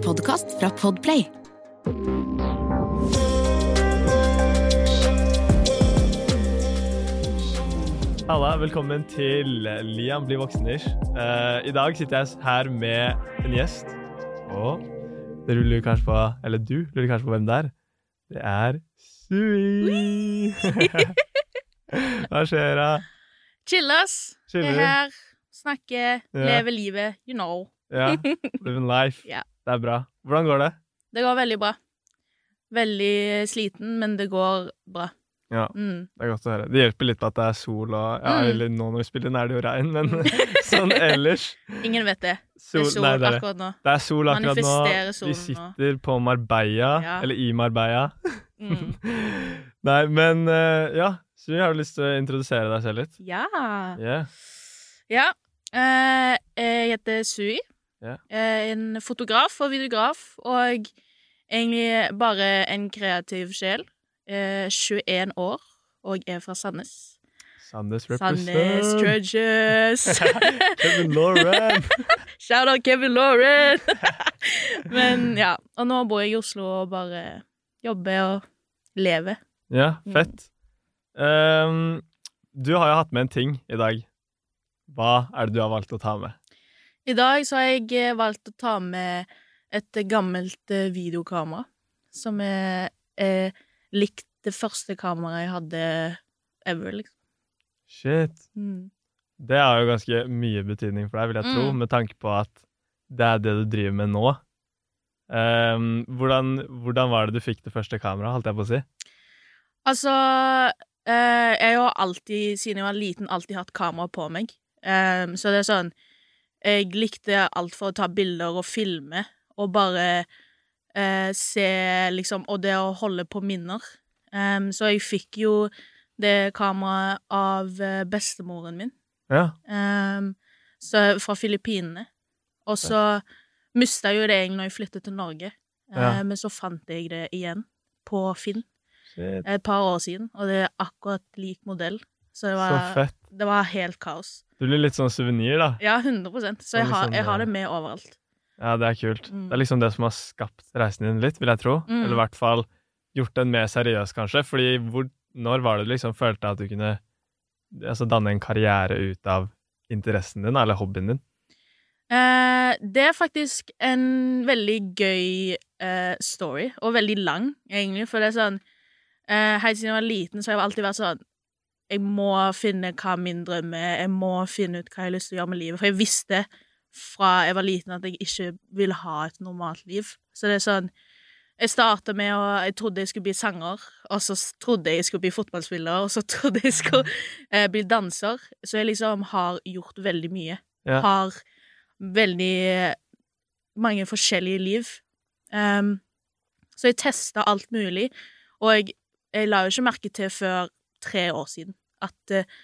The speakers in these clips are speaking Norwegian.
En podkast fra Podplay. Halla, velkommen til Liam blir voksen-ish. Uh, I dag sitter jeg her med en gjest, og dere lurer kanskje på Eller du lurer kanskje på hvem det er. Det er Sui! Hva skjer da? Chillas. Chiller Er her. Snakker. Ja. Lever livet. You know. Ja, living life. Ja. Det er bra. Hvordan går det? Det går veldig bra. Veldig sliten, men det går bra. Ja, Mm. det er godt å høre. Det hjelper litt på at det er sol og Ja, Mm. eller nå når vi spiller inn, er det jo regn, men sånn ellers Ingen vet det. Det er sol nei, det er akkurat nå. Det er sol akkurat nå. Vi solen nå. sitter på Marbella, Ja. eller i Marbella. Mm. Nei, men eh, ja. Sui, har du lyst til å introdusere deg selv litt? Ja. Yeah. Ja. Uh, jeg heter Sui. Ja. Er en fotograf og videograf, og egentlig bare en kreativ sjel. Eh, 21 år, og er fra Sandnes. Sandnes Sandnes represent. Treasures. Kevin Lauren. Shout out Kevin Lauren! Men ja. Og nå bor jeg i Oslo og bare jobber og lever. ja, fett. Um, du har jo hatt med en ting i dag. Hva er det du har valgt å ta med? I dag så har jeg eh, valgt å ta med et gammelt eh, videokamera. Som er, er likt det første kameraet jeg hadde ever, liksom. Shit. Mm. Det har jo ganske mye betydning for deg, vil jeg tro, Mm. med tanke på at det er det du driver med nå. Um, hvordan, hvordan var det du fikk det første kameraet, holdt jeg på å si? Altså uh, Jeg har alltid, siden jeg var liten, alltid hatt kamera på meg. Um, så det er sånn Jeg likte alt for å ta bilder og filme, og bare eh, se liksom Og det å holde på minner. Um, så jeg fikk jo det kameraet av eh, bestemoren min, Ja. Um, så, fra Filippinene. Og så mista jeg jo det egentlig når jeg flyttet til Norge, Ja. Eh, men så fant jeg det igjen på Finn Shit. et par år siden, og det er akkurat lik modell. Så det Så fett. Det var helt kaos. Du blir litt sånn suvenir, da. Ja, 100% Så jeg har, liksom, jeg har det med overalt. Ja, det er kult. Mm. Det er liksom det som har skapt reisen din litt, vil jeg tro. Mm. Eller i hvert fall gjort den mer seriøs, kanskje. Fordi hvor, når var det du liksom følte at du kunne altså, danne en karriere ut av interessen din, eller hobbyen din? Eh, det er faktisk en veldig gøy eh, story, og veldig lang, egentlig, for det er sånn eh, Helt siden jeg var liten, så har jeg alltid vært sånn Jeg må finne hva min drøm er, jeg må finne ut hva jeg har lyst til å gjøre med livet, for jeg visste fra jeg var liten at jeg ikke ville ha et normalt liv. Så det er sånn Jeg starta med å Jeg trodde jeg skulle bli sanger, og så trodde jeg jeg skulle bli fotballspiller, og så trodde jeg skulle eh, bli danser. Så jeg liksom har gjort veldig mye. Ja. Har veldig mange forskjellige liv. Um, så jeg testa alt mulig, og jeg, jeg la jo ikke merke til før tre år siden at eh,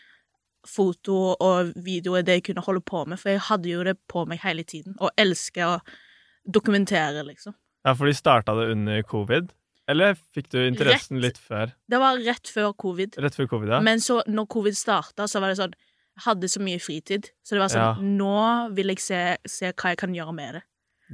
foto og video er det jeg kunne holde på med, for jeg hadde jo det på meg hele tiden, og elsker å dokumentere, liksom. Ja, for de starta det under covid? Eller fikk du interessen Rett. litt før? Det var rett før covid, Rett før covid, ja? men så når covid starta, så var det sånn Jeg hadde så mye fritid, så det var sånn Ja. Nå vil jeg se, se hva jeg kan gjøre med det.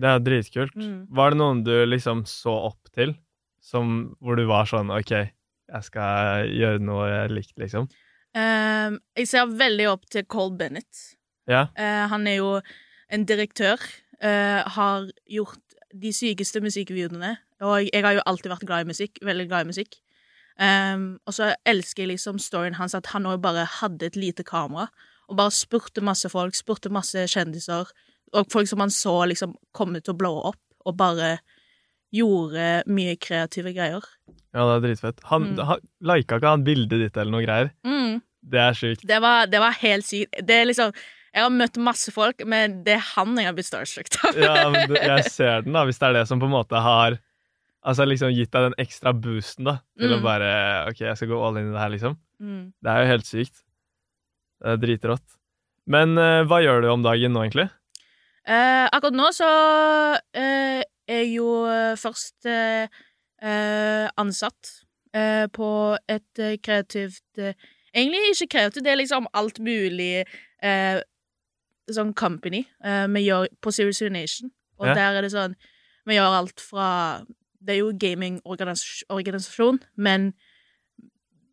Det er dritkult. Mm. Var det noen du liksom så opp til, som, hvor du var sånn OK, jeg skal gjøre noe jeg likte, liksom? Ehm, jeg ser veldig opp til Cole Bennett. Ja. Uh, han er jo en direktør. Uh, har gjort de sykeste musikkvideoene. Og jeg har jo alltid vært glad i musikk. Veldig glad i musikk. Um, og så elsker jeg liksom storyen hans, at han òg bare hadde et lite kamera. Og bare spurte masse folk, spurte masse kjendiser, og folk som han så liksom komme til å blå opp, og bare gjorde mye kreative greier. Ja, det er dritfett. Han, Mm. han Lika ikke han bildet ditt eller noe greier? Mm. Det er sjukt. Det var, det var helt sykt. Det er liksom Jeg har møtt masse folk, men det er han jeg har blitt starstruck av. Ja, men jeg ser den, da, hvis det er det som på en måte har Altså liksom gitt deg den ekstra boosten, da, til å Mm. bare OK, jeg skal gå all in i det her, liksom. Mm. Det er jo helt sykt. Det er dritrått. Men uh, hva gjør du om dagen nå, egentlig? Uh, akkurat nå så uh, er jeg jo først ansatt på et kreativt Egentlig ikke kreativt, det er liksom alt mulig eh, sånn company eh, vi gjør på Serious Nation. Og Ja. der er det sånn Vi gjør alt fra Det er jo gamingorganisasjon, men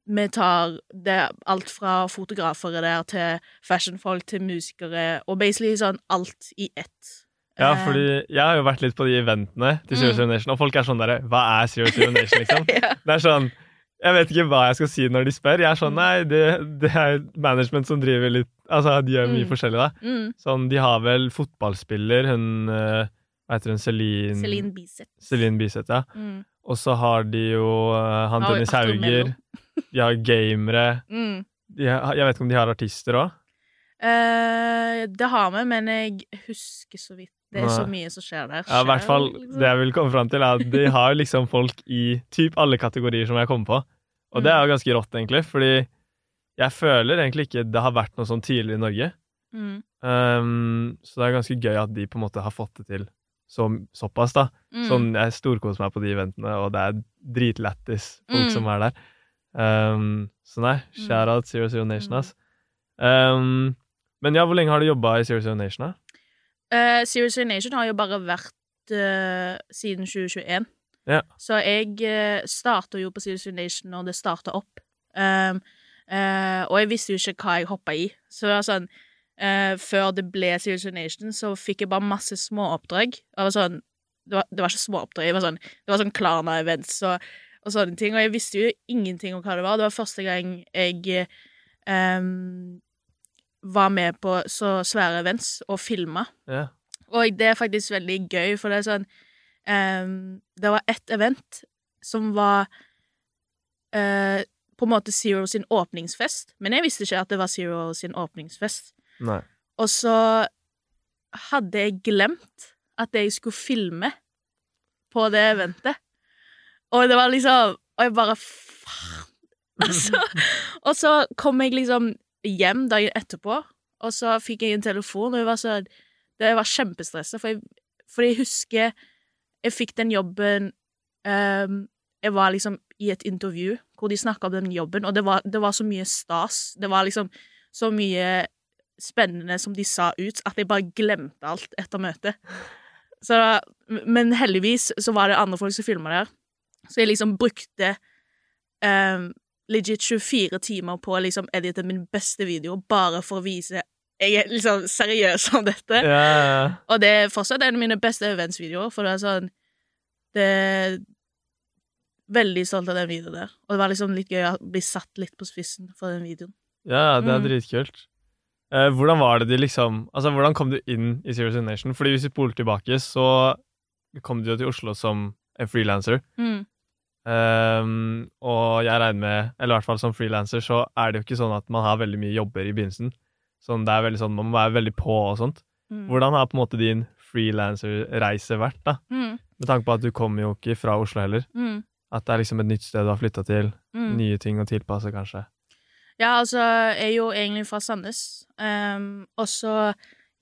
vi tar det alt fra fotografer der til fashionfolk til musikere, og basically sånn alt i ett. Ja, Eh, fordi jeg har jo vært litt på de eventene til Serious Mm. Nation, og folk er sånn derre Hva er Serious Nation, liksom? ja. Det er sånn Jeg vet ikke hva jeg skal si når de spør. Jeg er sånn Mm. Nei, det, det er management som driver litt Altså, de gjør mye Mm. forskjellig, da. Mm. Sånn, de har vel fotballspiller, hun eh, Hva heter hun? Celine Celine Biseth. Celine Biseth, ja. Mm. Og så har de jo eh, han Dennis Hauger. De har gamere. Mm. De jeg vet ikke om de har artister òg. Uh, det har vi, men jeg husker så vidt. Det er så mye som skjer der. Ja, i hvert fall liksom. det jeg vil komme fram til, er at de har liksom folk i typ alle kategorier som jeg kommer på. Og det er jo ganske rått, egentlig, fordi jeg føler egentlig ikke det har vært noe sånn tidligere i Norge. Mm. Um, så det er ganske gøy at de på en måte har fått det til så, såpass, da. Mm. Sånn, jeg storkoser meg på de eventene, og det er dritlættis folk Mm. som er der. Um, så nei, Mm. shout out Zero Zero Nation, ass. Um, men ja, hvor lenge har du jobba i Zero Zero Nation, da? Uh, Serious Nation har jo bare vært uh, siden 2021. Ja. Så jeg uh, starta jo på Serious Nation når det starta opp. Um, uh, og jeg visste jo ikke hva jeg hoppa i. Så det var sånn eh, Før det ble Serious Nation, så fikk jeg bare masse småoppdrag. Det var sånn Det var, det var ikke småoppdrag, det var sånn, det var sånn Klarna-events og, og sånne ting. Og jeg visste jo ingenting om hva det var. Det var første gang jeg um, var med på så svære events og filma. Ja. Og det er faktisk veldig gøy, for det er sånn um, Det var ett event som var uh, på en måte Zero sin åpningsfest, men jeg visste ikke at det var Zero sin åpningsfest. Nei. Og så hadde jeg glemt at jeg skulle filme på det eventet. Og det var liksom Og jeg bare Faen! Altså. Og så kom jeg liksom hjem dagen etterpå, og så fikk jeg en telefon, og jeg var så det var kjempestressa, for jeg, for jeg husker jeg fikk den jobben um, Jeg var liksom i et intervju hvor de snakka om den jobben, og det var, det var så mye stas. Det var liksom så mye spennende som de sa ut, at jeg bare glemte alt etter møtet. Så, men heldigvis så var det andre folk som filma der, så jeg liksom brukte ehm, legit 24 timer på å liksom edite min beste video bare for å vise jeg er liksom seriøs om dette. Ja. Og det er fortsatt en av mine beste eventsvideoer, for det er sånn Det er Veldig stolt av den videoen der. Og det var liksom litt gøy å bli satt litt på spissen for den videoen. Ja, det er Mm. dritkult. Eh, hvordan var det de liksom Altså, hvordan kom du inn i Serious Nation? Fordi hvis vi spoler tilbake, så kom du jo til Oslo som en frilanser. Mm. Um, og jeg regner med, eller i hvert fall som frilanser, så er det jo ikke sånn at man har veldig mye jobber i begynnelsen. Sånn, det er veldig sånn, Man må være veldig på og sånt. Mm. Hvordan har på en måte din frilanserreise vært, da? Mm. Med tanke på at du kommer jo ikke fra Oslo heller. Mm. At det er liksom et nytt sted du har flytta til. Mm. Nye ting å tilpasse, kanskje. Ja, altså, jeg er jo egentlig fra Sandnes. Um, og så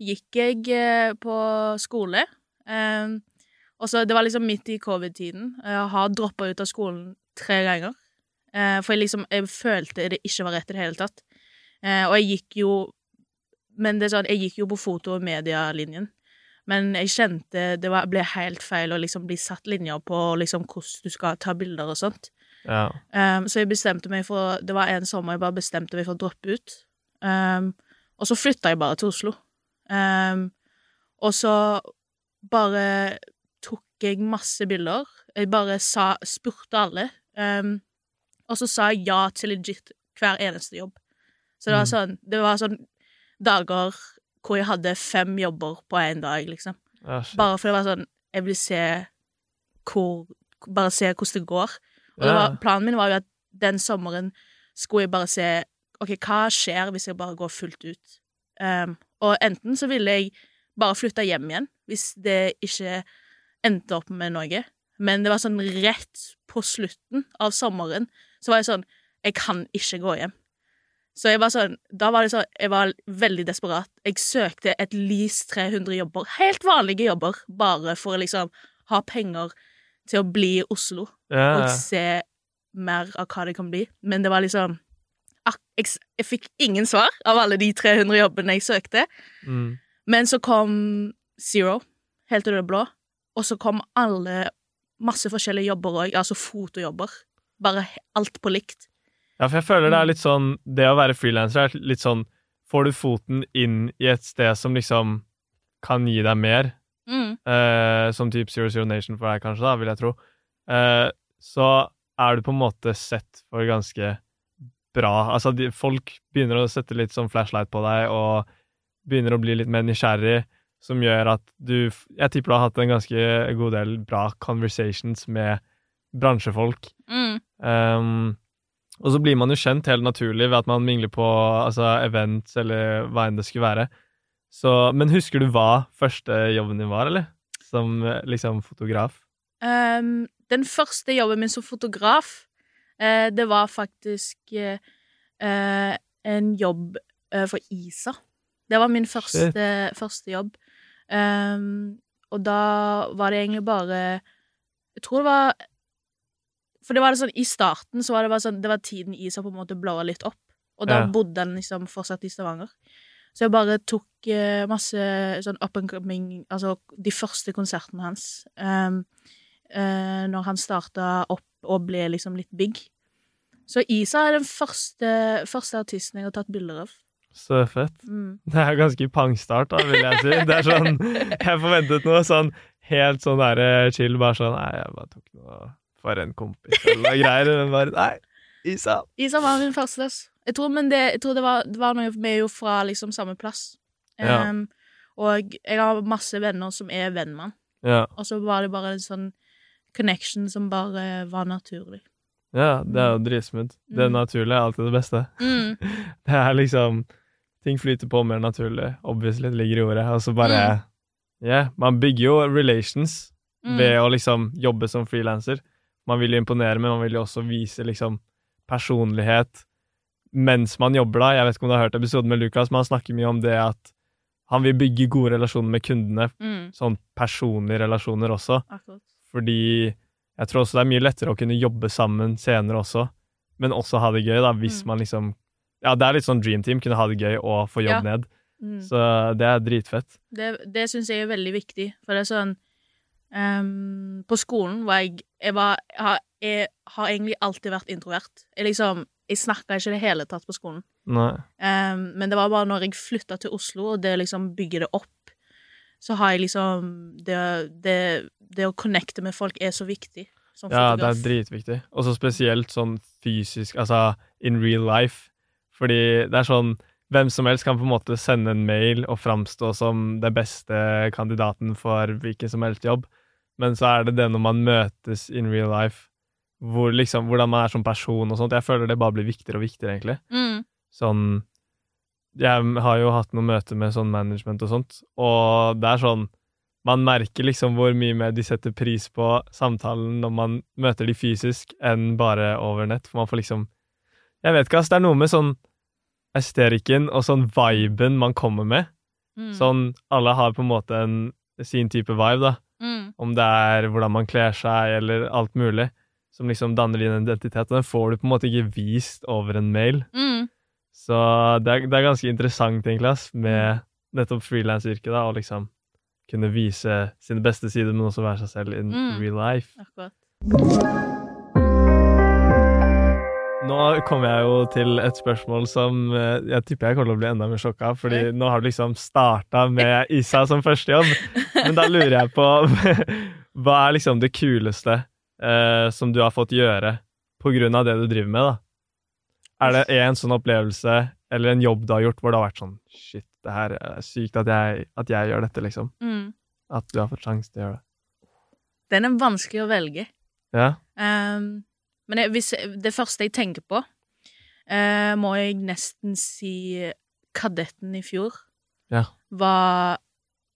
gikk jeg eh, på skole. Ehm, og så Det var liksom midt i covid-tiden. Jeg har droppa ut av skolen tre ganger. Eh, for jeg liksom Jeg følte det ikke var rett i det hele tatt. Eh, og jeg gikk jo Men det er sånn, jeg gikk jo på foto- og medielinjen. Men jeg kjente det var, ble helt feil å liksom bli satt linjer på liksom hvordan du skal ta bilder og sånt. Ja. Um, så jeg bestemte meg for Det var en sommer jeg bare bestemte meg for å droppe ut. Um, og så flytta jeg bare til Oslo. Um, og så bare tok jeg masse bilder. Jeg bare sa, spurte alle. Um, og så sa jeg ja til legit hver eneste jobb. Så det var Mm. sånn Det var sånn dager hvor jeg hadde fem jobber på én dag, liksom. ja. Bare for det var sånn Jeg vil se hvor Bare se hvordan det går. Og det var, planen min var jo at den sommeren skulle jeg bare se OK, hva skjer hvis jeg bare går fullt ut? Um, og enten så ville jeg bare flytte hjem igjen, hvis det ikke endte opp med noe. Men det var sånn rett på slutten av sommeren så var jeg sånn Jeg kan ikke gå hjem. Så jeg var sånn Da var det sånn Jeg var veldig desperat. Jeg søkte et least 300 jobber. Helt vanlige jobber, bare for å liksom ha penger til å bli i Oslo Ja, og se mer av hva det kan bli. Men det var liksom jeg, jeg fikk ingen svar av alle de 300 jobbene jeg søkte. Mm. Men så kom Zero, helt ut av det blå, og så kom alle masse forskjellige jobber òg, altså fotojobber. Bare alt på likt. Ja, for jeg føler det er litt sånn Det å være frilanser er litt sånn Får du foten inn i et sted som liksom kan gi deg mer, Mm. eh, som type Zero Zero Nation for deg, kanskje, da, vil jeg tro, eh, så er du på en måte sett for ganske bra Altså, de, folk begynner å sette litt sånn flashlight på deg, og begynner å bli litt mer nysgjerrig, som gjør at du Jeg tipper du har hatt en ganske god del bra conversations med bransjefolk. Mm. Um, og så blir man jo kjent helt naturlig ved at man mingler på altså, events eller hva enn det skulle være. Så, men husker du hva første jobben din var, eller? Som liksom fotograf? Um, den første jobben min som fotograf, uh, det var faktisk eh, en jobb uh, for Isa. Det var min første, første jobb. Ehm, og da var det egentlig bare Jeg tror det var For det var det sånn, i starten så var det bare sånn Det var tiden Isa på en måte blåa litt opp, og da Ja. bodde han liksom fortsatt i Stavanger. Så jeg bare tok uh, masse sånn up and coming Altså de første konsertene hans. Um, uh, når han starta opp og ble liksom litt big. Så Isa er den første, første artisten jeg har tatt bilder av. Så fett. Mm. Det er ganske pangstart, da, vil jeg si. Det er sånn Jeg forventet noe sånn helt sånn der eh, chill, bare sånn Nei, jeg bare tok noe for en kompis eller noe greier. Men bare Nei, Isa. Isa var min første. løs. Jeg tror, men det, jeg tror det var, det var noe Vi er jo fra liksom samme plass. Ja. Um, og jeg har masse venner som er venn med han. Ja. Og så var det bare en sånn connection som bare var naturlig. ja, det er jo dritsmooth. Det Mm. naturlige er alltid det beste. Mm. Det er liksom Ting flyter på mer naturlig. Obviously, det ligger i ordet. Og så bare Ja, man bygger jo relations Mm. ved å liksom jobbe som frilanser. Man vil jo imponere, men man vil jo også vise liksom personlighet mens man jobber, da. Jeg vet ikke om du har hørt episoden med Lukas, men han snakker mye om det at han vil bygge gode relasjoner med kundene, Mm. sånn personlige relasjoner også. Akkurat. Fordi jeg tror også det er mye lettere å kunne jobbe sammen senere også, men også ha det gøy, da, hvis Mm. man liksom Ja, det er litt sånn dream team, kunne ha det gøy og få jobb Ja. ned. Mm. Så det er dritfett. Det, det syns jeg er veldig viktig, for det er sånn um, På skolen var jeg Jeg, var, jeg, har, jeg har egentlig alltid vært introvert. Jeg liksom Jeg snakka ikke i det hele tatt på skolen. Ehm, men det var bare når jeg flytta til Oslo, og det liksom bygger det opp, så har jeg liksom Det, det, det å connecte med folk er så viktig som Ja, det er dritviktig. Og så spesielt sånn fysisk, altså in real life. Fordi det er sånn Hvem som helst kan på en måte sende en mail og framstå som den beste kandidaten for hvilken som helst jobb, men så er det det når man møtes in real life, hvor liksom, hvordan man er som person og sånt. Jeg føler det bare blir viktigere og viktigere, egentlig. Mm, Sånn Jeg har jo hatt noen møter med sånn management og sånt, og det er sånn Man merker liksom hvor mye mer de setter pris på samtalen når man møter de fysisk, enn bare over nett. For man får liksom Jeg vet ikke, ass. Det er noe med sånn esterikken og sånn viben man kommer med. mm, Sånn Alle har på en måte en sin type vibe, da. mm, Om det er hvordan man kler seg, eller alt mulig. Som liksom danner din identitet. Og den får du på en måte ikke vist over en mail. mm, Så det er, det er ganske interessant, egentlig, ass, med nettopp frilansyrket, da, å liksom kunne vise sine beste sider, men også være seg selv in Mm. real life. akkurat. Nå kommer jeg jo til et spørsmål som eh, jeg tipper jeg kommer til å bli enda mer sjokka av, fordi nå har du liksom starta med Isa som første jobb, men da lurer jeg på Hva er liksom det kuleste eh, som du har fått gjøre på grunn av det du driver med, da? Er det en sånn opplevelse eller en jobb du har gjort hvor det har vært sånn Shit, det her er sykt at jeg, at jeg gjør dette, liksom. Mm. At du har fått sjanse til å gjøre det. Den er vanskelig å velge. Ja? Ehm, men jeg, hvis, det første jeg tenker på, eh, må jeg nesten si Kadetten i fjor. Ja. Var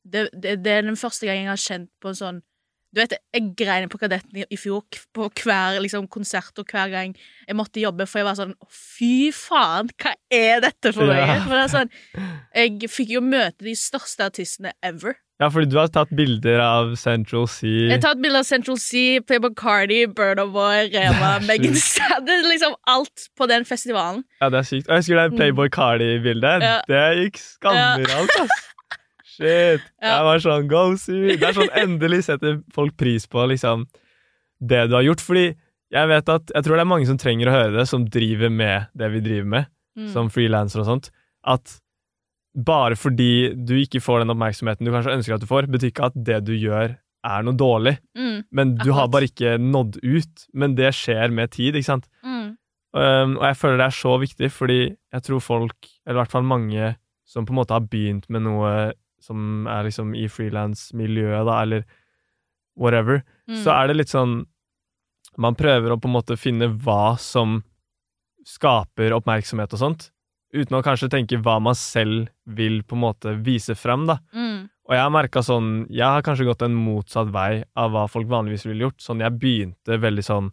det, det, det er den første gang jeg har kjent på en sånn Du vet, jeg grein på Kadetten i, i fjor på hver liksom, konsert og hver gang jeg måtte jobbe, for jeg var sånn Fy faen, hva er dette for noe? Ja. For det er sånn Jeg fikk jo møte de største artistene ever. Ja, fordi du har tatt bilder av Central Sea Jeg har tatt bilder av Central Sea, Playboy Cardi, Burna Boy, Rema, Det er Megan er liksom alt på den festivalen. Ja, det er sykt. Og jeg husker det Playboy Cardi-bildet. Ja. Det gikk skamviralt, ass. Shit! Ja. Jeg var sånn go see! Det er sånn endelig setter folk pris på liksom det du har gjort. Fordi jeg vet at Jeg tror det er mange som trenger å høre det, som driver med det vi driver med, Mm. som frilansere og sånt. At bare fordi du ikke får den oppmerksomheten du kanskje ønsker at du får, betyr ikke at det du gjør, er noe dårlig. Mm. Men du har bare ikke nådd ut. Men det skjer med tid, ikke sant? Mm. Um, og jeg føler det er så viktig, fordi jeg tror folk, eller i hvert fall mange, som på en måte har begynt med noe som er liksom i frilansmiljøet, da, eller whatever, Mm. så er det litt sånn Man prøver å på en måte finne hva som skaper oppmerksomhet og sånt, uten å kanskje tenke hva man selv vil på en måte vise frem, da. Mm. Og jeg har merka sånn Jeg har kanskje gått en motsatt vei av hva folk vanligvis ville gjort. Sånn jeg begynte veldig sånn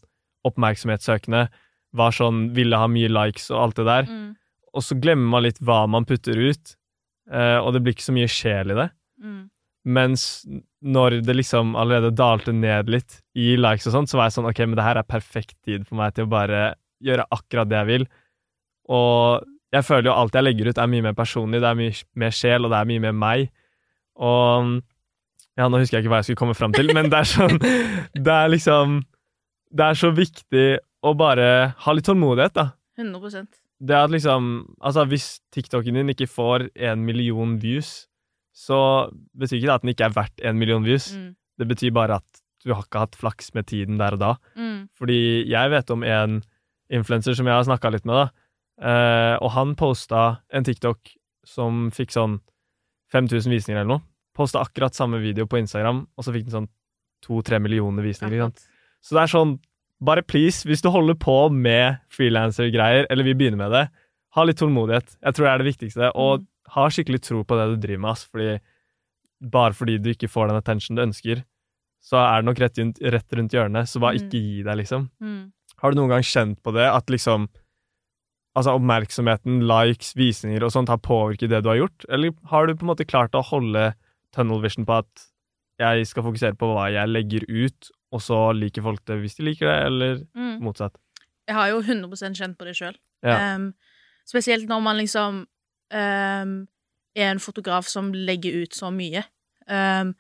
oppmerksomhetssøkende, var sånn ville ha mye likes og alt det der. Mm. Og så glemmer man litt hva man putter ut, eh, og det blir ikke så mye sjel i det. Mm. Mens når det liksom allerede dalte ned litt i likes og sånt, så var jeg sånn ok, men det her er perfekt tid for meg til å bare gjøre akkurat det jeg vil. Og jeg føler jo alt jeg legger ut, er mye mer personlig, det er mye mer sjel, og det er mye mer meg. Og ja, nå husker jeg ikke hva jeg skulle komme fram til, men det er sånn Det er liksom Det er så viktig å bare ha litt tålmodighet, da. 100% Det at liksom Altså, hvis TikToken din ikke får en million views, så betyr ikke det at den ikke er verdt en million views. mm. Det betyr bare at du har ikke hatt flaks med tiden der og da. Mm. Fordi jeg vet om en influenser som jeg har snakka litt med, da. Eh, og han posta en TikTok som fikk sånn 5000 visninger eller noe. Posta akkurat samme video på Instagram, og så fikk den sånn to-tre millioner visninger. Sant? Så det er sånn, bare please, hvis du holder på med frilanser-greier, eller vil begynne med det, ha litt tålmodighet. Jeg tror det er det viktigste. Og Mm. ha skikkelig tro på det du driver med, ass. Fordi bare fordi du ikke får den attention du ønsker, så er det nok rett, rett rundt hjørnet. Så bare Mm. ikke gi deg, liksom. Mm. Har du noen gang kjent på det, at liksom Altså oppmerksomheten, likes, visninger og sånt har påvirket det du har gjort? Eller har du på en måte klart å holde tunnel vision på at jeg skal fokusere på hva jeg legger ut, og så liker folk det hvis de liker det, eller Mm. motsatt? Jeg har jo 100% kjent på det sjøl. Ja. spesielt når man liksom um, er en fotograf som legger ut så mye. Um,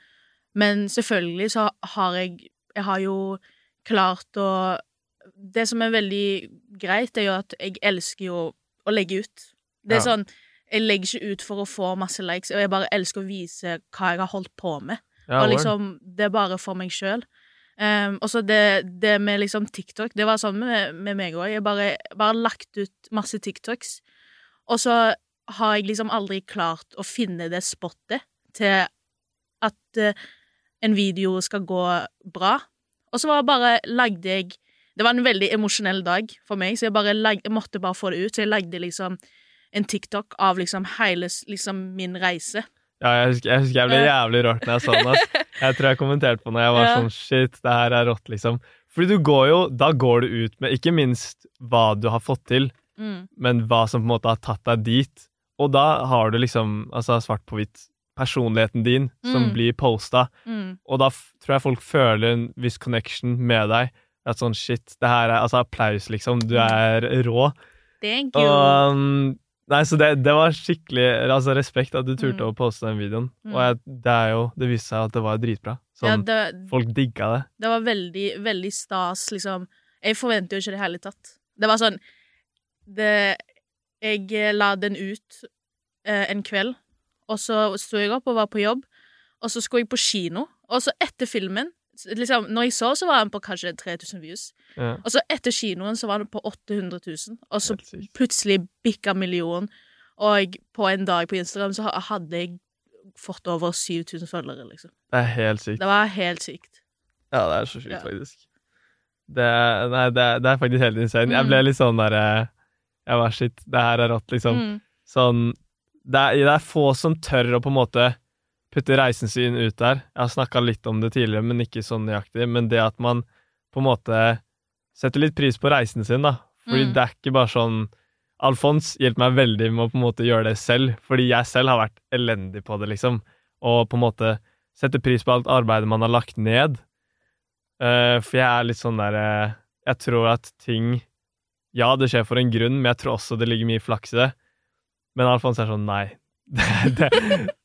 men selvfølgelig så har jeg Jeg har jo klart å Det som er veldig greit, er jo at jeg elsker jo å legge ut. Det er Ja. sånn Jeg legger ikke ut for å få masse likes, og jeg bare elsker å vise hva jeg har holdt på med. Ja, og liksom, det er bare for meg sjøl. Um, og så det, det med liksom TikTok, det var sånn med, med meg òg. Jeg bare, bare lagt ut masse TikToks, og så har jeg liksom aldri klart å finne det spottet til at uh, en video skal gå bra. Og så var det bare lagde jeg Det var en veldig emosjonell dag for meg, så jeg bare lag, jeg måtte bare få det ut. Så jeg lagde liksom en TikTok av liksom hele liksom min reise. Ja, jeg husker, jeg husker jeg ble jævlig rørt når jeg så den. ass. Jeg tror jeg kommenterte på når jeg var Ja. sånn shit, det her er rått, liksom. Fordi du går jo Da går du ut med ikke minst hva du har fått til, Mm. men hva som på en måte har tatt deg dit. Og da har du liksom, altså svart på hvitt, personligheten din som Mm. blir posta. Mm. Og da tror jeg folk føler en viss connection med deg. At sånn shit, det her er altså applaus, liksom. Du Mm. er rå. Thank you. Og um, Nei, så det, det var skikkelig Altså respekt at du turte Mm. å poste den videoen. Mm. Og jeg, det er jo Det viste seg at det var dritbra. ja, Sånn, det, Folk digga det. Det var veldig, veldig stas, liksom. Jeg forventer jo ikke det i hele tatt. Det var sånn det, Jeg la den ut eh, en kveld, og så sto jeg opp og var på jobb, og så skulle jeg på kino, og så etter filmen liksom, Når jeg så, så var den på kanskje 3000 views, Ja, og så etter kinoen så var den på 800 000, og så plutselig bikka million, og på en dag på Instagram så hadde jeg fått over 7000 følgere, liksom. Det er helt sykt. Det var helt sykt. Ja, det er så sykt, Ja. faktisk. Det, nei, det, det er faktisk helt insane. Jeg Mm. ble litt sånn derre Jeg var shit, det her er rått, liksom. Mm. Sånn det er, det er få som tør å på en måte putte reisen sin ut der. Jeg har snakka litt om det tidligere, men ikke sånn nøyaktig. Men det at man på en måte setter litt pris på reisen sin, da. Fordi Mm. det er ikke bare sånn Alfons hjelper meg veldig med å på en måte gjøre det selv, fordi jeg selv har vært elendig på det, liksom. Og på en måte sette pris på alt arbeidet man har lagt ned. Uh, for jeg er litt sånn der uh, Jeg tror at ting Ja, det skjer for en grunn, men jeg tror også det ligger mye flaks i det. Men Alfons er sånn nei. Det, det,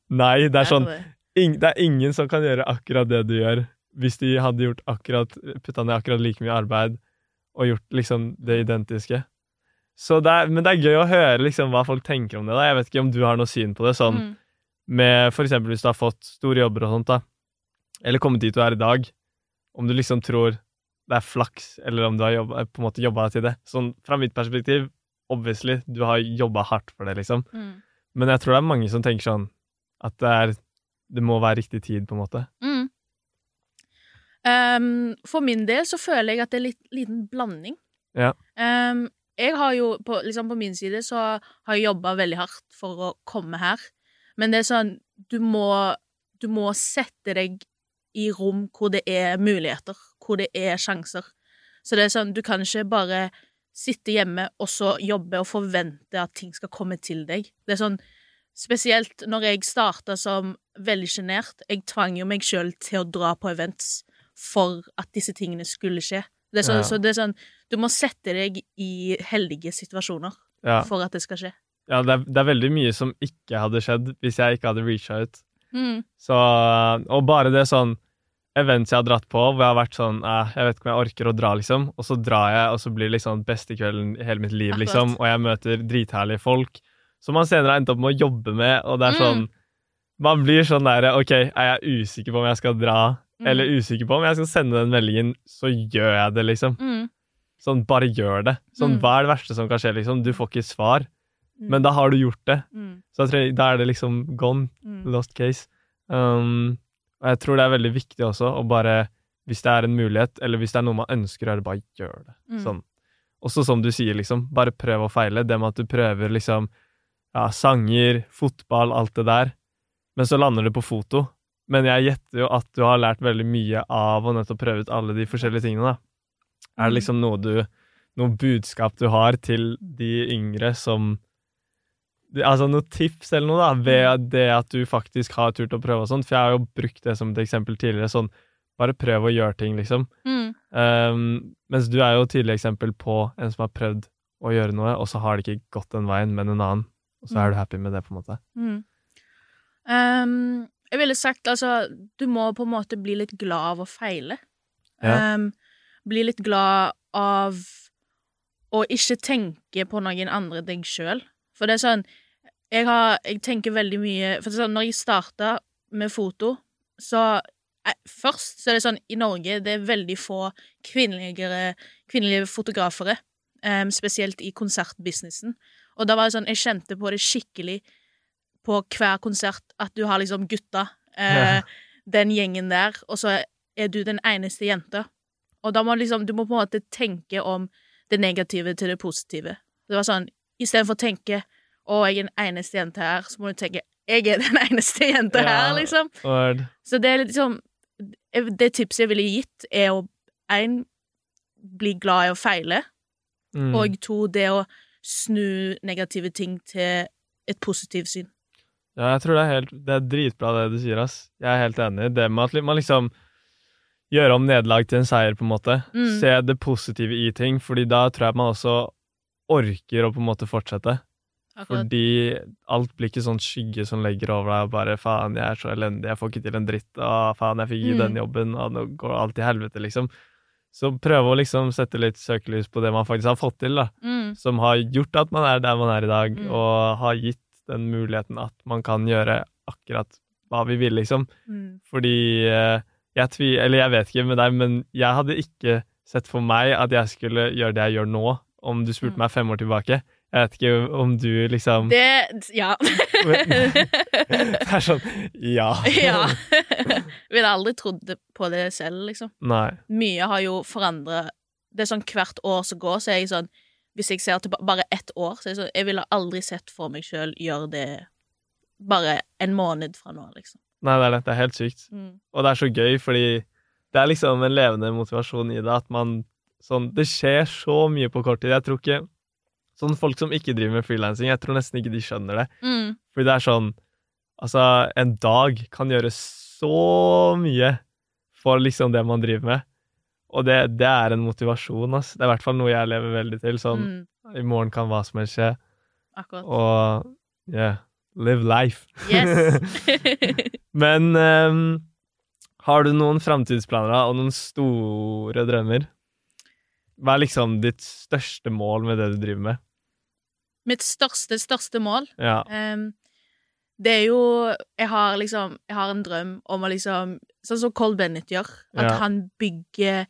Nei, det er sånn det. ing, Det er ingen som kan gjøre akkurat det du gjør, hvis de hadde gjort akkurat putta ned akkurat like mye arbeid og gjort liksom det identiske. Så det er, men det er gøy å høre liksom hva folk tenker om det. da Jeg vet ikke om du har noe syn på det, sånn Mm. med for eksempel hvis du har fått store jobber og sånt, da, eller kommet dit du er i dag, om du liksom tror det er flaks, eller om du har jobba, på en måte jobba til det. Sånn fra mitt perspektiv, obviously, du har jobba hardt for det, liksom. Mm. Men jeg tror det er mange som tenker sånn at det er Det må være riktig tid, på en måte. Mm. Um, for min del så føler jeg at det er litt liten blanding. Ja. Um, jeg har jo, på, liksom på min side, så har jeg jobba veldig hardt for å komme her. Men det er sånn, du må, du må sette deg i rom hvor det er muligheter, hvor det er sjanser. Så det er sånn, du kan ikke bare sitte hjemme og så jobbe og forvente at ting skal komme til deg. Det er sånn, spesielt når jeg starta som veldig sjenert. Jeg tvang jo meg sjøl til å dra på events for at disse tingene skulle skje. Det er så, Ja. så det er sånn, du må sette deg i heldige situasjoner Ja, for at det skal skje. ja det, er, det er veldig mye som ikke hadde skjedd hvis jeg ikke hadde reacha ut. Mm. Så, og bare det sånn events jeg har dratt på, hvor jeg har vært sånn eh, Jeg vet ikke om jeg orker å dra, liksom. Og så drar jeg, og så blir det liksom beste kvelden i hele mitt liv, Akkurat. liksom. Og jeg møter dritherlige folk som man senere har endt opp med å jobbe med, og det er Mm. sånn Man blir sånn derre OK, er jeg usikker på om jeg skal dra, Mm. eller usikker på om jeg skal sende den meldingen, så gjør jeg det, liksom. Mm. Sånn, bare gjør det. Sånn, Mm. hva er det verste som kan skje, liksom? Du får ikke svar, Mm. men da har du gjort det. Mm. Så jeg tror, da er det liksom gone. Mm. Lost case. Um, og jeg tror det er veldig viktig også å bare, hvis det er en mulighet, eller hvis det er noe man ønsker å gjøre, bare gjør det. Mm. Sånn. Også som du sier, liksom, bare prøv og feile. Det med at du prøver liksom ja, sanger, fotball, alt det der, men så lander du på foto. Men jeg gjetter jo at du har lært veldig mye av å nettopp prøve ut alle de forskjellige tingene, da. Er det Mm. liksom noe du Noe budskap du har til de yngre som Altså noe tips eller noe, da, ved det at du faktisk har turt å prøve og sånt. For jeg har jo brukt det som et eksempel tidligere. Sånn, bare prøv å gjøre ting, liksom. Mm. Um, mens du er jo et tidlig eksempel på en som har prøvd å gjøre noe, og så har det ikke gått den veien, men en annen. Og så er du happy med det, på en måte. Mm. Um, jeg ville sagt altså Du må på en måte bli litt glad av å feile. Ja. Um, bli litt glad av å ikke tenke på noen andre enn deg sjøl. For det er sånn jeg, har, jeg tenker veldig mye For det er sånn, når jeg starta med foto, så eh, Først så er det sånn I Norge det er veldig få kvinnelige, kvinnelige fotografere. Um, spesielt i konsertbusinessen. Og da var det sånn Jeg kjente på det skikkelig på hver konsert at du har liksom gutta, eh, den gjengen der, og så er du den eneste jenta. Og da må liksom, du må på en måte tenke om det negative til det positive. Det var sånn, istedenfor å tenke å, jeg er den eneste jenta her, så må du tenke jeg er den eneste jenta Ja. her, liksom. Word. Så det er liksom Det tipset jeg ville gitt, er å én bli glad i å feile, Mm. og to det å snu negative ting til et positivt syn. Ja, jeg tror det er helt Det er dritbra det du sier, ass. Jeg er helt enig. Det med at man liksom gjør om nederlag til en seier, på en måte. Mm. Se det positive i ting, fordi da tror jeg man også orker å på en måte fortsette. Akkurat. Fordi alt blir ikke sånn skygge som legger over deg, og bare 'faen, jeg er så elendig, jeg får ikke til en dritt', og 'faen, jeg fikk ikke Mm. den jobben', og nå går alt til helvete, liksom. Så prøve å liksom sette litt søkelys på det man faktisk har fått til, da. Mm. Som har gjort at man er der man er i dag, Mm. og har gitt den muligheten at man kan gjøre akkurat hva vi vil, liksom. Mm. Fordi eh, jeg tvi... Eller jeg vet ikke med deg, men jeg hadde ikke sett for meg at jeg skulle gjøre det jeg gjør nå, om du spurte Mm. meg fem år tilbake. Jeg vet ikke om du liksom Det Ja. Det er sånn Ja. ja. Ville aldri trodd på det selv, liksom. Nei. Mye har jo forandra Det er sånn hvert år som går, så er jeg sånn Hvis jeg ser til bare ett år, så er jeg sånn Jeg ville aldri sett for meg sjøl gjøre det bare en måned fra nå, liksom. Nei, det er det. Det er helt sykt. Mm. Og det er så gøy, fordi det er liksom en levende motivasjon i det at man sånn Det skjer så mye på kort tid. Jeg tror ikke Sånn folk som ikke driver med frilansing, jeg tror nesten ikke de skjønner det. Mm. Fordi det er sånn Altså, en dag kan gjøre så mye for liksom det man driver med. Og det, det er en motivasjon, ass. Det er i hvert fall noe jeg lever veldig til. Sånn Mm. i morgen kan hva som helst skje. Akkurat. Og yeah, live life. Yes. Men um, har du noen framtidsplaner og noen store drømmer? Hva er liksom ditt største mål med det du driver med? Mitt største, største mål Ja. Ehm, det er jo Jeg har liksom Jeg har en drøm om å liksom Sånn som Cole Bennett gjør. At Ja. han bygger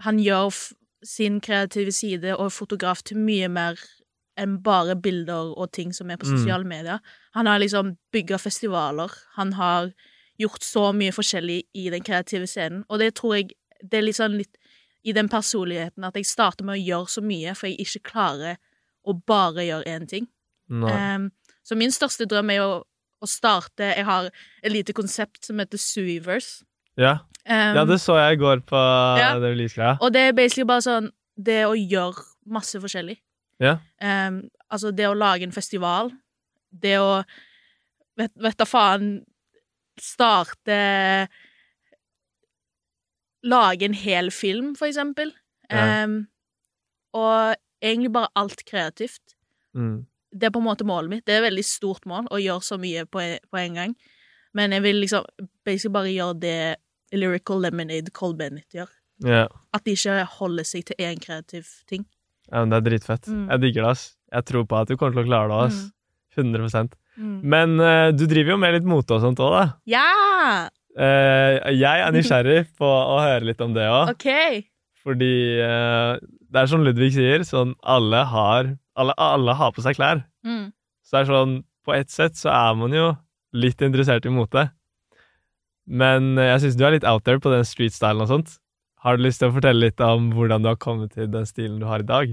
Han gjør sin kreative side og fotograf til mye mer enn bare bilder og ting som er på Mm. sosiale medier. Han har liksom bygga festivaler. Han har gjort så mye forskjellig i den kreative scenen, og det tror jeg Det er sånn litt i den personligheten at jeg starter med å gjøre så mye, for jeg ikke klarer å bare gjøre én ting. Um, så min største drøm er jo å starte Jeg har et lite konsept som heter Suiverse. ja. Um, ja, det så jeg i går på Ja. det release-greia. Og det er basically bare sånn Det å gjøre masse forskjellig. Ja. Um, altså, det å lage en festival. Det å Vet, vet da faen Starte Lage en hel film, for eksempel. Ja. Um, og egentlig bare alt kreativt. Mm. Det er på en måte målet mitt. Det er et veldig stort mål å gjøre så mye på, på en gang. Men jeg vil liksom basically bare gjøre det Lyrical Lemonade Cole Bennett gjør. Yeah. At de ikke holder seg til én kreativ ting. ja, men det er dritfett. Mm. Jeg digger det, ass. Jeg tror på at du kommer til å klare det, ass. 100 Mm. Men uh, du driver jo med litt mote og sånt òg, da. Ja! Uh, jeg er nysgjerrig på å høre litt om det òg. OK. Fordi uh, det er som Ludvig sier, sånn alle har alle, alle har på seg klær. Mm. Så det er sånn, på ett sett så er man jo litt interessert i mote. Men eh, jeg syns du er litt out there på den street-stylen og sånt. Har du lyst til å fortelle litt om hvordan du har kommet til den stilen du har i dag?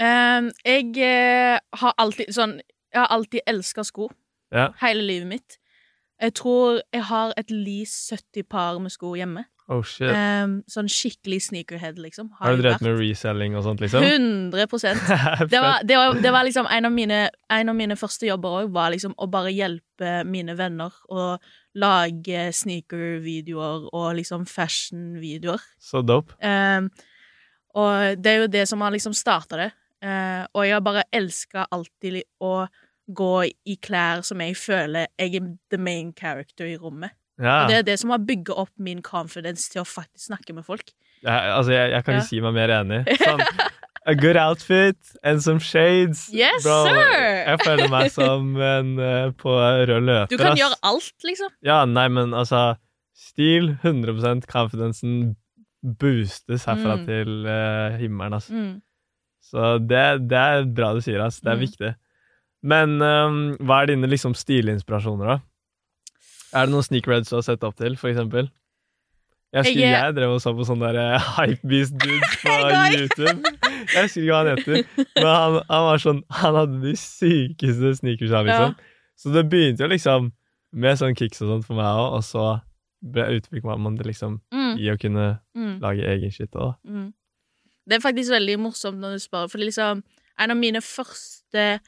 Um, jeg eh, har alltid sånn Jeg har alltid elska sko. Ja. Hele livet mitt. Jeg tror jeg har et least 70 par med sko hjemme. Oh shit. Um, sånn skikkelig sneakerhead, liksom. har du drevet med reselling og sånt, liksom? 100 det var, det, var, det var liksom en av mine, en av mine første jobber òg, var liksom å bare hjelpe mine venner å lage sneaker-videoer og liksom fashion-videoer. Så dope. Um, og det er jo det som har liksom starta det. Uh, og jeg har bare elska alltid å gå i klær som jeg føler jeg er the main character i rommet. Ja. Og det er det som har bygga opp min confidence til å faktisk snakke med folk. Jeg, altså, jeg, jeg kan Ja. ikke si meg mer enig. Sånn, a good outfit and some shades. Yes, Bro, sir! Jeg føler meg som en uh, på rød løper. Du kan ass. gjøre alt, liksom. Ja, nei, men altså Stil, 100 confidencen boostes herfra Mm. til uh, himmelen, altså. Mm. Så det, det er bra du sier, ass. Det er Mm. viktig. Men um, hva er dine liksom stilinspirasjoner, da? Er det noen sneakerheads du har sett opp til, for eksempel? Jeg husker Jeg jeg, drev og så på sånne der eh, hypebeast dudes på YouTube. Jeg husker ikke hva han heter, men han, han var sånn Han hadde de sykeste sneakersa, liksom. Så det begynte jo liksom med sånn kicks og sånt for meg òg, og så ble utvikla man det liksom Mm. i å kunne Mm. lage egen shit òg. Mm. Det er faktisk veldig morsomt når du spør, for liksom en av mine første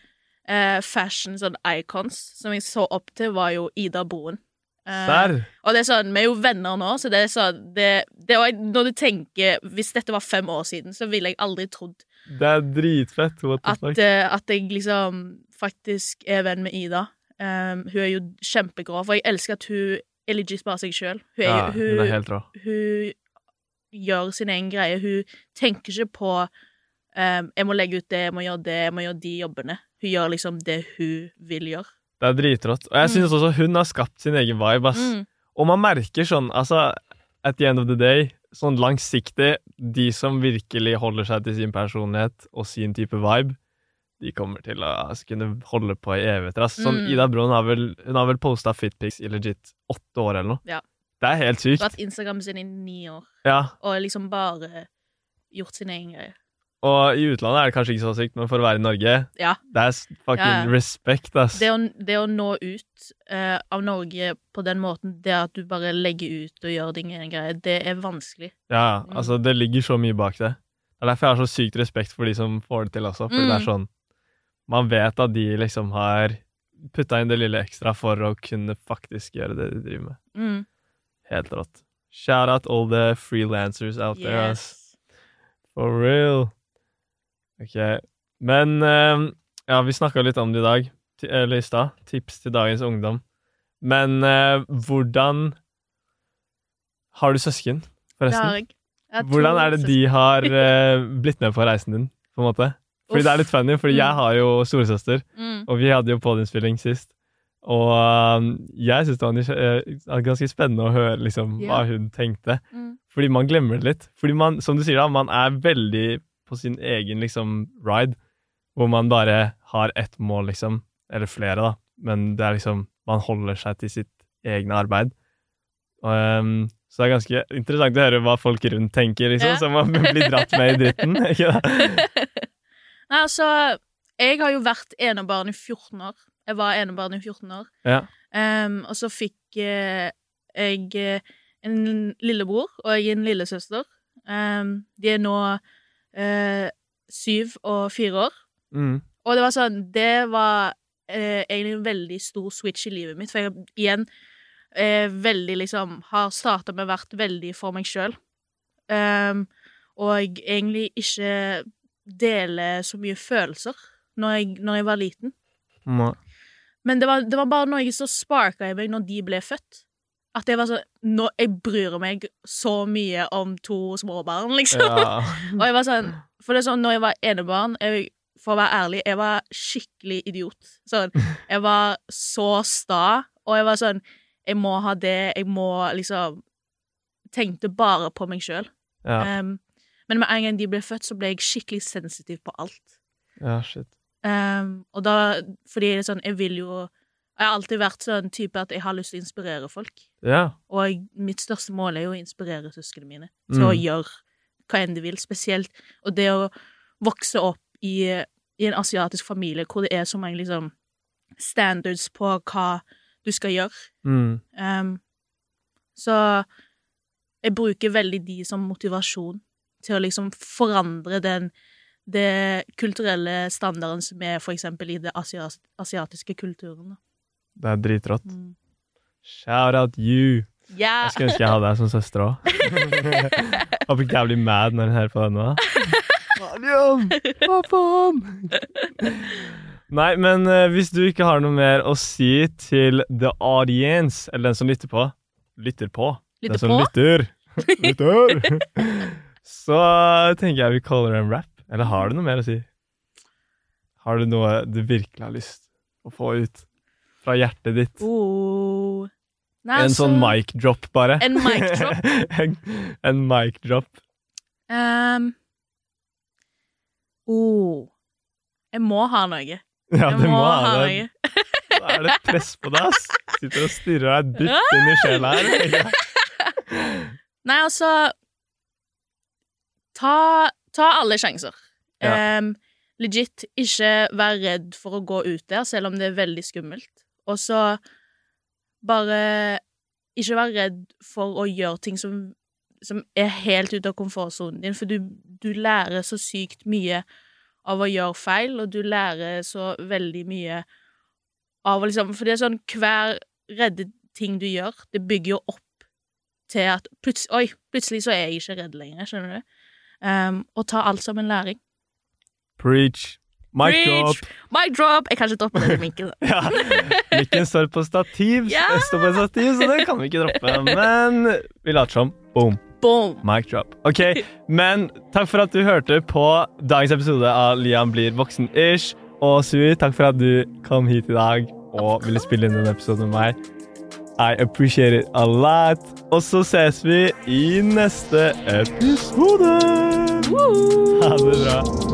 eh, fashion sånn icons som jeg så opp til, var jo Ida Broen. Eh, Uh, og det er sånn, vi er jo venner nå, så det er sånn det, det Når du tenker Hvis dette var fem år siden, så ville jeg aldri trodd Det er dritfett. At, eh, at jeg liksom faktisk er venn med Ida. Um, hun er jo kjempegrå, for jeg elsker at hun er legit bare seg sjøl. Hun, Ja, hun hun, hun gjør sin egen greie. Hun tenker ikke på um, 'jeg må legge ut det, jeg må gjøre det, jeg må gjøre de jobbene'. Hun gjør liksom det hun vil gjøre. Det er dritrått. Og jeg Mm. synes også hun har skapt sin egen vibe, ass. Mm. Og man merker sånn, altså At the end of the day, sånn langsiktig De som virkelig holder seg til sin personlighet og sin type vibe, de kommer til å altså, kunne holde på i evigheter. ass. Sånn, Mm. Ida Brun har vel, hun har vel posta fitpics i legit åtte år eller noe. Ja. Det er helt sykt. hatt Instagram sin i ni år, Ja. og liksom bare gjort sin egen greie. Og i utlandet er det kanskje ikke så sykt, men for å være i Norge, Ja. det er fucking Ja, ja. respect, ass. Det å, det å nå ut uh, av Norge på den måten, det at du bare legger ut og gjør din egen greie, det er vanskelig. Ja, Mm. altså det ligger så mye bak det. Det er derfor jeg har så sykt respekt for de som får det til også. Fordi det er Mm. sånn Man vet at de liksom har putta inn det lille ekstra for å kunne faktisk gjøre det de driver med. Mm. Helt rått. Shout out all the freelancers out there, ass. For real. Ok. Men eh, ja, vi snakka litt om det i dag. eller i stad, tips til dagens ungdom. Men eh, hvordan Har du søsken, forresten? jeg. Jeg Hvordan er det de har eh, blitt med på reisen din, på en måte? Fordi det er litt funny, fordi jeg Mm. har jo storesøster, Mm. og vi hadde jo podinnspilling sist. Og um, jeg syns det var ganske spennende å høre liksom, yeah. hva hun tenkte. Mm. Fordi man glemmer det litt. Fordi man, som du sier da, man er veldig på sin egen liksom ride, hvor man bare har ett mål, liksom. Eller flere, da. Men det er liksom Man holder seg til sitt egne arbeid. Og, um, så det er ganske interessant å høre hva folk rundt tenker, liksom, Ja. så man blir dratt med i dritten. Ikke det? Nei, altså Jeg har jo vært enebarn i 14 år. Jeg var enebarn i 14 år. Ja. Um, og så fikk eh, jeg eh, en lillebror og jeg en lillesøster. Um, de er nå eh, syv og fire år. Mm. Og det var sånn Det var eh, egentlig en veldig stor switch i livet mitt, for jeg igjen eh, veldig liksom Har starta med å vært veldig for meg sjøl. og jeg egentlig ikke deler så mye følelser når jeg, når jeg var liten. Må- Men det var, det var bare noe som sparka i meg når de ble født. At jeg var sånn nå, Jeg bryr meg så mye om to småbarn, liksom. Ja. Og jeg var sånn For det er sånn, når jeg var enebarn jeg, For å være ærlig, jeg var skikkelig idiot. Sånn, jeg var så sta, og jeg var sånn Jeg må ha det, jeg må liksom Tenkte bare på meg sjøl. Ja. Um, men med en gang de ble født, så ble jeg skikkelig sensitiv på alt. ja, shit. Um, og da Fordi det er sånn, jeg vil jo Jeg har alltid vært sånn type at jeg har lyst til å inspirere folk. Ja. Og jeg, mitt største mål er jo å inspirere søsknene mine til å Mm. gjøre hva enn de vil, spesielt. Og det å vokse opp i, i en asiatisk familie hvor det er så mange liksom standards på hva du skal gjøre. Mm. Um, så jeg bruker veldig de som motivasjon til å liksom forandre den det kulturelle standarden som er for eksempel i det asiatiske kulturen. da. Det er dritrått. Mm. Shout out you! Yeah. Jeg skulle ønske jeg hadde deg som søster òg. Håper ikke jeg blir mad når jeg hører på denne. Marion! Hva faen? Nei, men uh, hvis du ikke har noe mer å si til the audience, eller den som lytter på Lytter på? Lytter den som på? lytter. lytter. Så tenker jeg vi kaller det en rap. Eller har du noe mer å si? Har du noe du virkelig har lyst å få ut fra hjertet ditt? Oh. Nei, En altså, sånn mic drop, bare. En mic drop? en, en mic drop. Um. oh. Jeg må ha noe. Ja, Jeg du må ha ha noe. Da er det press på deg, ass. Sitter og stirrer deg dypt inn i sjela her. Nei, altså Ta, ta alle sjanser. Ja. Um, legit, ikke vær redd for å gå ut der, selv om det er veldig skummelt. Og så bare ikke være redd for å gjøre ting som, som er helt ute av komfortsonen din, for du, du lærer så sykt mye av å gjøre feil, og du lærer så veldig mye av å liksom For det er sånn hver redde ting du gjør, det bygger jo opp til at plutselig, Oi, plutselig så er jeg ikke redd lenger, skjønner du? Um, og ta alt som en læring. Preach. Mic drop. Mic drop! Jeg kan ikke droppe den mikken. Ja. Mikken står på stativ, Ja. står på stativ, så det kan vi ikke droppe. Men vi later som. Boom. Boom! Mic drop. Ok, men takk for at du hørte på dagens episode av Liam blir voksen-ish. Og Sui, takk for at du kom hit i dag og ville spille inn denne episode med meg. I appreciate it a lot. Og så ses vi i neste episode. Ha det bra.